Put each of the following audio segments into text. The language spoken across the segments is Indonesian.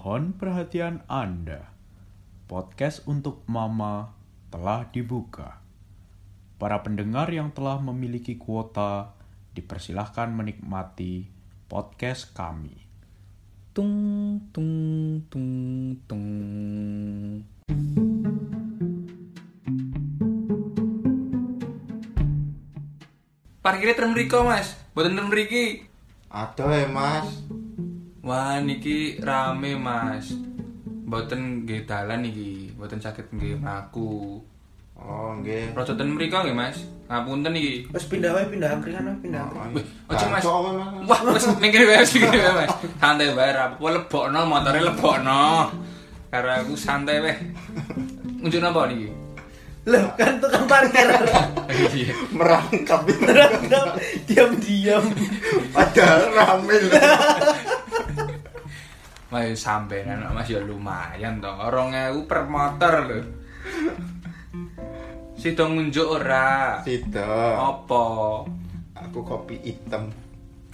Mohon perhatian Anda. Podcast untuk Mama telah dibuka. Para pendengar yang telah memiliki kuota dipersilahkan menikmati podcast kami. tung tung tung tung Parkirnya ten mriko, Mas. Mboten ten mriki. Ada ya mas Wah, niki rame, Mas. Mboten nggih dalan iki, mboten saged nggih mlaku. Oh nggih Rojo ten mriko nggih, Mas. Ngapunten iki. Wes pindah wae pindah angkringan wae pindah. Oh, angkringan. Wih, ojo, Mas. Mas Wah, wis mikir wae wis mikir wae, Mas. Santai wae ra apa lebokno motore lebokno. Karo aku santai wae. Unjuk napa niki? Loh, kan tukang parkir. Iya. Merangkap Diam-diam. Padahal rame loh Mas sampean Mas ya lumayan to. 2000 per motor lho. Sido ngunjuk ora? Tidak Apa? Aku kopi hitam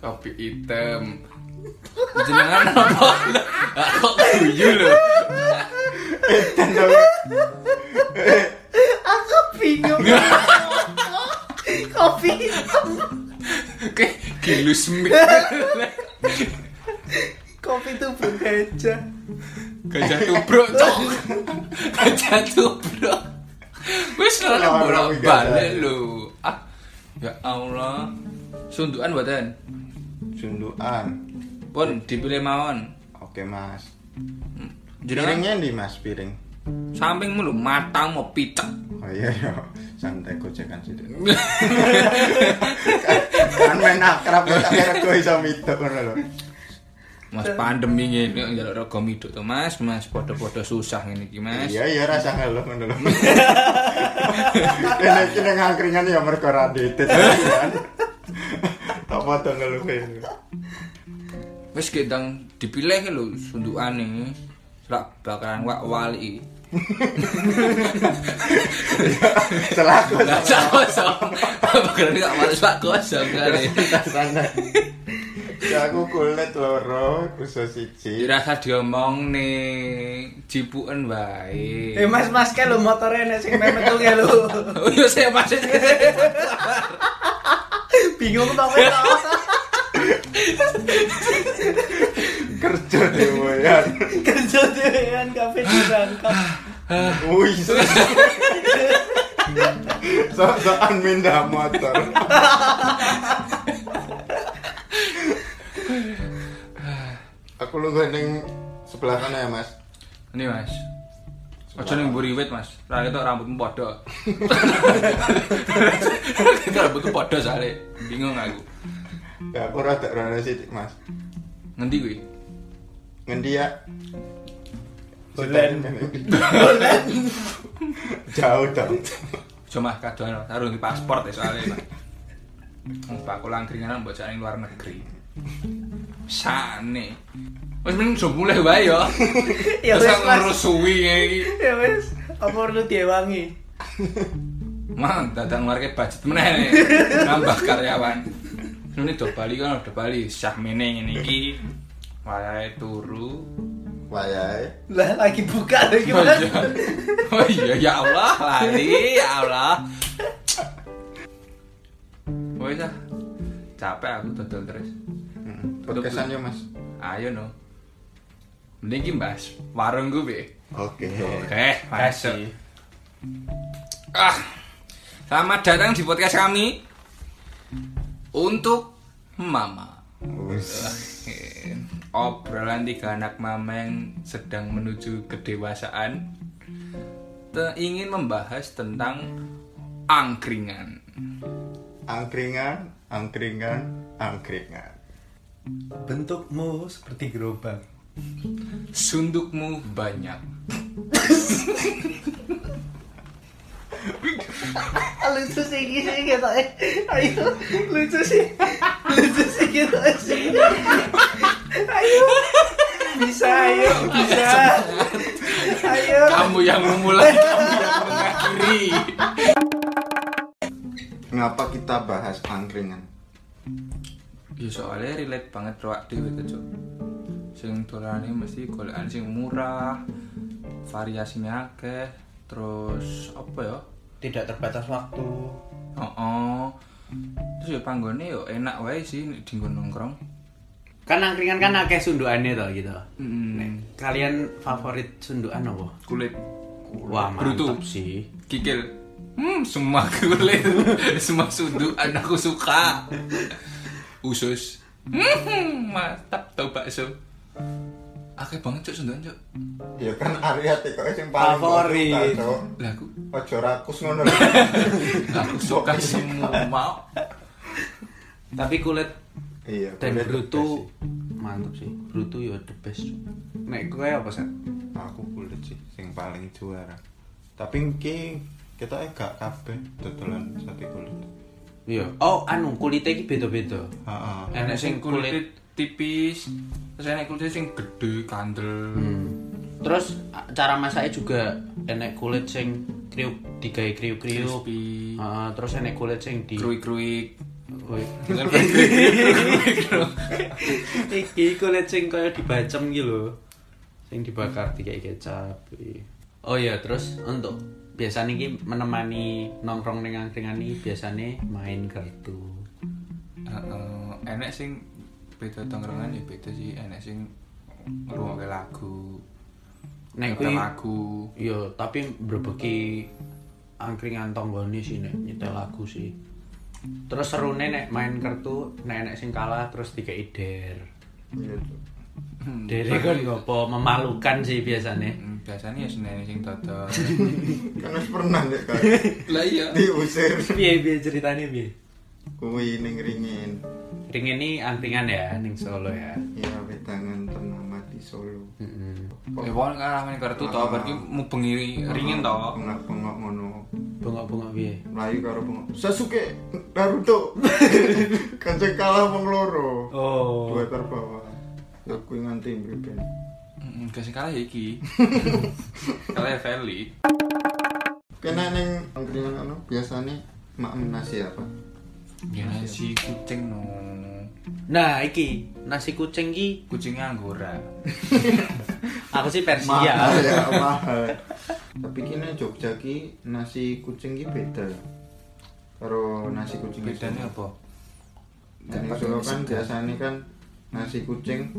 Kopi hitam. Jenengan apa? Kok guyu lho. Dong Aku bingung. Kopi hitam. Kayak gilus mik. Bergajah. Gajah tubruk, cok. Gajah tubruk. Wis ora Lawan bolak gajah. balik lho. Ah, ya Allah. Sundukan mboten? Sunduan Pun dipilih mawon. Oke mas Jenengan Piringnya di mas piring samping mulu matang mau picek. Oh iya iya Santai gocekan situ Kan main akrab kira gue bisa mitok ngono lho Mas pandemi ngene njaluk rego miduk to Mas, Mas padha-padha susah ngene iki Mas. Iya iya rasa ngeluh ngono lho Kene kene ngangkringan ya mergo ra ditit Tak padha ngeluh ini Wis gendang dipilih lho sundukane. Lak bakaran wak wali. Selaku kosong. Bakaran gak males pak kosong kali. Sana. Ya aku kulit loro, khusus siji. Dirasa diomong nih jipuken wae. Eh mas mas kan lo motornya nek sing memetung ya lo. Oh iya saya masih Bingung tau tau. Kerja dewean. Kerja dhewean kafe dirangkap. Wih. Sok-sokan mindah motor. Ini Mas. Ojo ning mburi wit Mas. Ra ketok rambutmu padha. Ketok rambutmu padha soalnya. Bingung aku. Ya aku rada rada sithik, Mas. Ngendi kuwi? Ngendi ya? Bulan. Jauh dong. Cuma kadoan harus di paspor ya soalnya Mas. Wong Pak aku langkringan mbok jane luar negeri. Sane. Wis mending jo mulai wae ya. Ya Terus wis ngene iki. Ya wis. Apa perlu diewangi? Mang, dadang warga budget meneh. Nambah karyawan. Ini do Bali kan do Bali syah meneh ngene iki. Wayahe turu. Wayahe. Lah lagi buka lagi Oh mas. iya. Oh iya ya Allah, lali ya Allah. Wes ah. Capek aku dodol terus. Hmm, Podcastan Mas. Ayo no. Mending ki Mas, warung gue. Oke. Oke, masuk. Ah, selamat datang di podcast kami untuk Mama. Obrolan tiga anak mama yang sedang menuju kedewasaan te- ingin membahas tentang angkringan. Angkringan, angkringan, angkringan. Bentukmu seperti gerobak. Sundukmu banyak. lucu sih gitu gitu ayo lucu sih lucu sih gitu sih ayo bisa ayo bisa ayo Kamu yang memulai, kamu yang mengakhiri. Ngapa kita bahas angkringan? Ya soalnya relate banget roak dewe tuh Cuk. sing dolane mesti golekane sing murah variasinya akeh terus apa ya Tidak terbatas waktu. oh, oh. terus ya panggone yo enak wae sih dinggo nongkrong Kan angkringan kan akeh sundukannya toh gitu. Mm. Nek, kalian favorit sundukan apa? kulit Wah, mantap sih. kikil hmm semua kulit semua sudut aku suka usus hmm, mantap tau bakso akeh banget cok sundukan cok Ya kan area TKS yang paling Favorit. lah aku Ojo rakus ngono. aku suka semua Tapi kulit Iya. dan best mantap sih. Bruto ya the best. Nek kowe apa sih? Aku kulit sih sing paling juara. Tapi ki kita eh gak kabeh dodolan sate kulit. Iya. Oh, anu kulitnya iki beda-beda. Heeh. Enek sing kulit tipis terus enek kulit sing gede kandel Hmm. Terus cara masaknya juga enek kulit sing kriuk digawe kriuk-kriuk. Heeh, terus enek kulit sing di kruik-kruik Iki kulit sing kaya dibacem gitu lho. Sing dibakar dikai kecap. Oh iya, terus untuk biasanya iki menemani nongkrong ning angkringan iki biasane main kartu. Heeh, enek sing beda tongkrongan ya beda sih enek sing ngrungokke lagu Nek kuwi lagu iya, tapi berbagi angkringan tonggone sih nek nyetel lagu sih. Terus serune nek main kartu, nek enek sing kalah terus dikai der. Iya, Dere kan ngopo memalukan sih biasanya. Biasanya ya senene sing dodol Kan wis pernah nek kan lah iya diusir Piye piye ceritanya piye? kuwi ning ringin. Ring ini angkringan ya ning Solo ya. Ya wedangan ternama di Solo. Heeh. ya pokoknya kalah main kartu tau berarti mubengi ringin tau Bengak-bengok ngono. Bengok-bengok piye? Melayu karo bengok. Sasuke Naruto. Kancing kalah wong loro. Oh. Dua terbawa. Aku nganti mripen. Gak sing kalah ya iki kalah ya Feli Kena ning angkringan anu biasane maem nasi apa? ya nasi kucing no Nah, iki nasi kucing ki kucingnya anggora aku sih Persia. Mahal ya, mahal. Tapi kini Jogja ki nasi kucing ki beda. Karo nasi kucing bedanya apa Ning Solo kan biasanya kan nasi kucing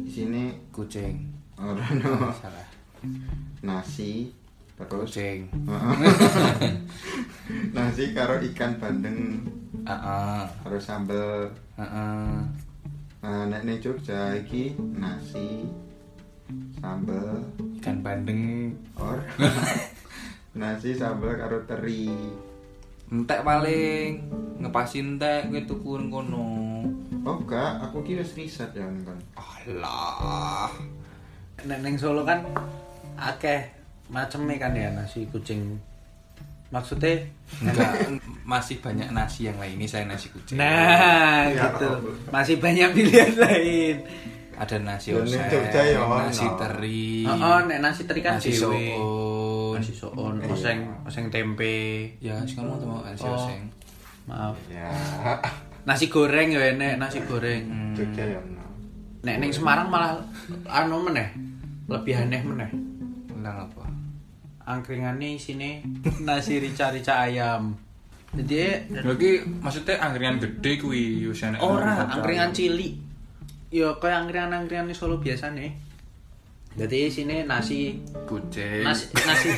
di sini kucing ora no salah nasi terus? Kucing. Nasi karo ikan bandeng. Ah karo sambel. Ah nah nek ning Jogja iki nasi sambel. Ikan bandeng or. Nasi sambel karo teri. Entek paling. Ngepasin entek kowe tuku kono. Oh enggak. Aku kira riset ya kan alah Nek ning Solo kan akeh maceme kan ya nasi kucing. Maksudnya enggak masih banyak nasi yang lain ini saya nasi kucing Nah, Ya, gitu. Masih banyak pilihan lain. ada nasi oseng ya nasi teri Oh, oh, nek nasi teri kan nasi soun Nasi soon, Iya. oseng, oseng tempe. ya sekarang mau nasi Oh. oseng Maaf. ya Nasi goreng ya enek, nasi goreng. Hmm. Jogja ya Nek ning Semarang malah anu meneh. Lebih aneh meneh. Tentang apa Angkringannya isine nasi rica-rica ayam. Jadi lagi maksudnya angkringan gede kuwi enek ora angkringan cilik. Ya kayak angkringan-angkringan di Solo biasa nih. Jadi sini nasi kucing nasi nasi.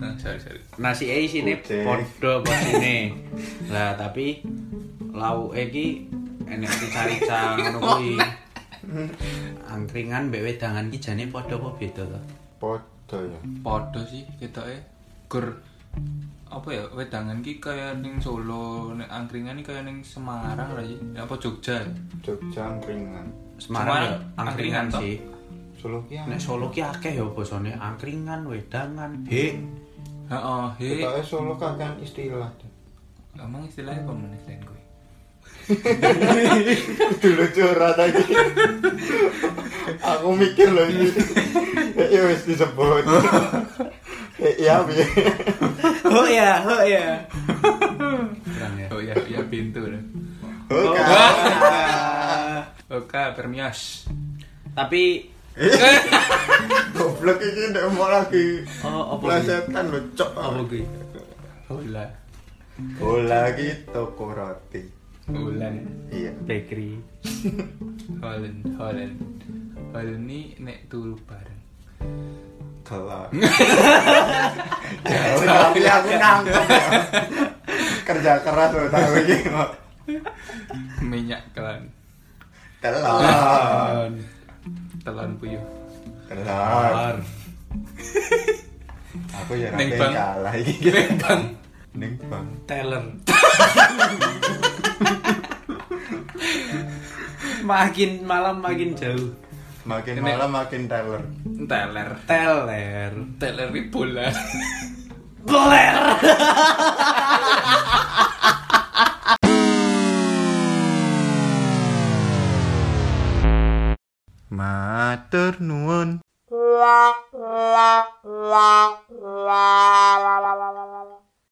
Nah, sorry sorry. nasi e sini podo kok sini. Lah tapi lauk iki enek rica-rica ngono kuwi. Angkringan mbek wedangan ki jane padha apa beda to? podo ya Podo sih ketoke gur apa ya wedangan ki kaya ning Solo, nek angkringan ki kaya ning Semarang lah sih. Apa Jogja? ya? Jogja angkringan Semarang ya Semarang angkringan angkringan sih. Solo ki Nek Solo ki akeh ya basane angkringan, wedangan, he. Heeh, he. kita Solo kan istilah Emang istilahnya apa meneh selain kowe? dulu curhat lagi aku mikir loh ini ya wis disebut Eh, iya piye Oh ya, oh ya. Kurang ya. Oh iya, iya pintu dah. oh kan bola permias. Tapi Goblok iki ndak mau lagi. Oh, apa Plesetan lho, cok. apa toko roti. Bulan. Iya. Bakery. Holland, Holland. Holland ini nek turu bareng. Kelar. Jauh tapi aku nangkep. Kerja keras lo tahu iki. Minyak kelan. Kelar. Telon puyuh. Kelar. Aku ya Neng rapi Bang. kalah iki. Bang. Ning bang. Teller. makin malam makin jauh. Makin Ini- malam makin teller. Teler. Teller. Teler ini bola. Teller. Matur nuwun. la la la la la la la